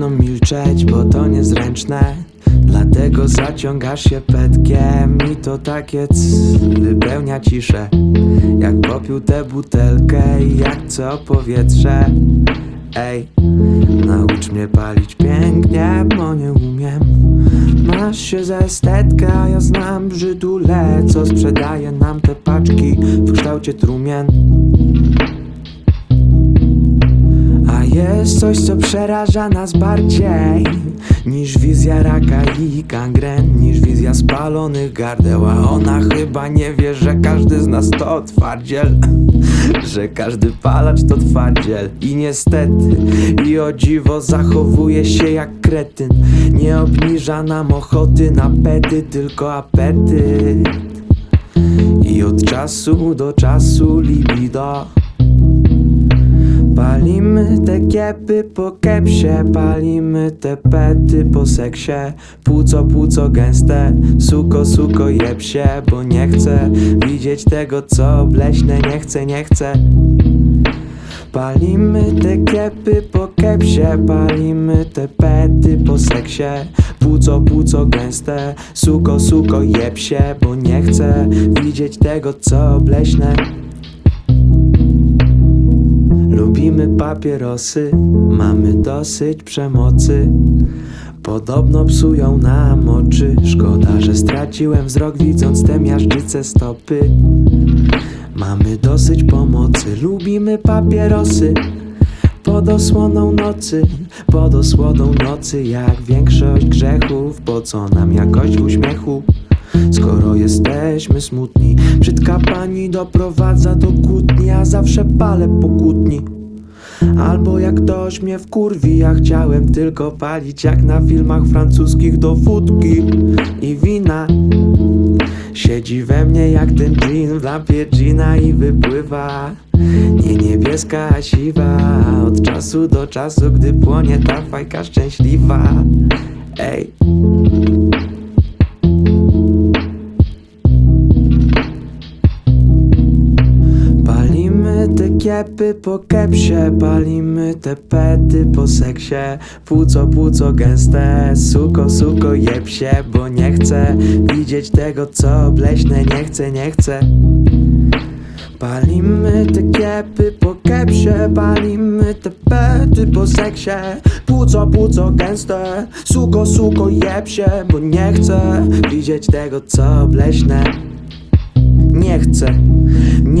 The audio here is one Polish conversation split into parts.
ze mną milczeć, bo to niezręczne. Dlatego zaciągasz się petkiem i to takie c Wypełnia ciszę. Jak popił tę butelkę i jak co powietrze. Ej, naucz mnie palić pięknie, bo nie umiem. Masz się estetkę, a ja znam brzydule Co sprzedaje nam te paczki w kształcie trumien jest coś, co przeraża nas bardziej Niż wizja raka i gangren Niż wizja spalonych gardeł A ona chyba nie wie, że każdy z nas to twardziel Że każdy palacz to twardziel. I niestety, i o dziwo zachowuje się jak kretyn Nie obniża nam ochoty na pety, tylko apetyt. I od czasu do czasu libido Palimy te kiepy po kepsie Palimy te pety po seksie. Płuco, płuco gęste Suko, suko jeb się Bo nie chcę widzieć tego co bleśne Nie chcę, nie chcę. Palimy te kiepy po kepsie Palimy te pety po seksie. Płuco, płuco gęste Suko, suko jeb się Bo nie chcę widzieć tego co bleśne Lubimy papierosy, mamy dosyć przemocy. Podobno psują nam oczy. Szkoda, że straciłem wzrok, widząc te miażdżyce stopy. Mamy dosyć pomocy, lubimy papierosy. Pod osłoną nocy, pod osłoną nocy, jak większość grzechów, po co nam jakość uśmiechu? Skoro jesteśmy smutni, brzydka pani doprowadza do kłótni, a zawsze palę po kłótni. Albo jak ktoś mnie wkurwi, ja chciałem tylko palić jak na filmach francuskich do wódki i wina. Siedzi we mnie jak ten dżin w lampie gina i wypływa Nie niebieska, a siwa Od czasu do czasu, gdy płonie ta fajka szczęśliwa Ej te kiepy po kepsie Palimy te pety po seksie. Płuco, płuco gęste Suko, suko jeb się Bo nie chcę widzieć tego co bleśne Nie chcę, nie chcę. Palimy te kiepy po kepsie Palimy te pety po seksie. Płuco, płuco gęste Suko, suko jeb się Bo nie chcę widzieć tego co bleśne. Nie chcę,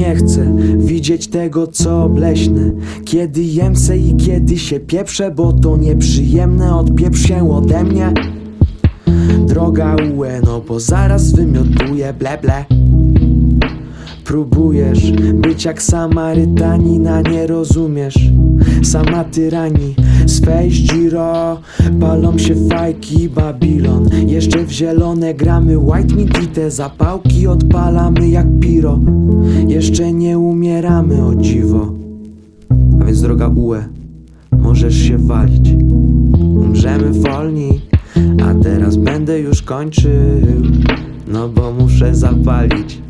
nie chcę widzieć tego co bleśne. Kiedy jem se i kiedy się pieprzę Bo to nieprzyjemne, odpieprz się ode mnie. Droga UE, no bo zaraz wymiotuję ble ble Próbujesz być jak Samarytanina, nie rozumiesz? Sama tyrani, swej giro Palą się fajki Babilon. Jeszcze w zielone gramy white meat i te zapałki odpalamy jak piro. Jeszcze nie umieramy o dziwo. A więc droga UE, możesz się walić. Umrzemy wolni, a teraz będę już kończył No bo muszę zapalić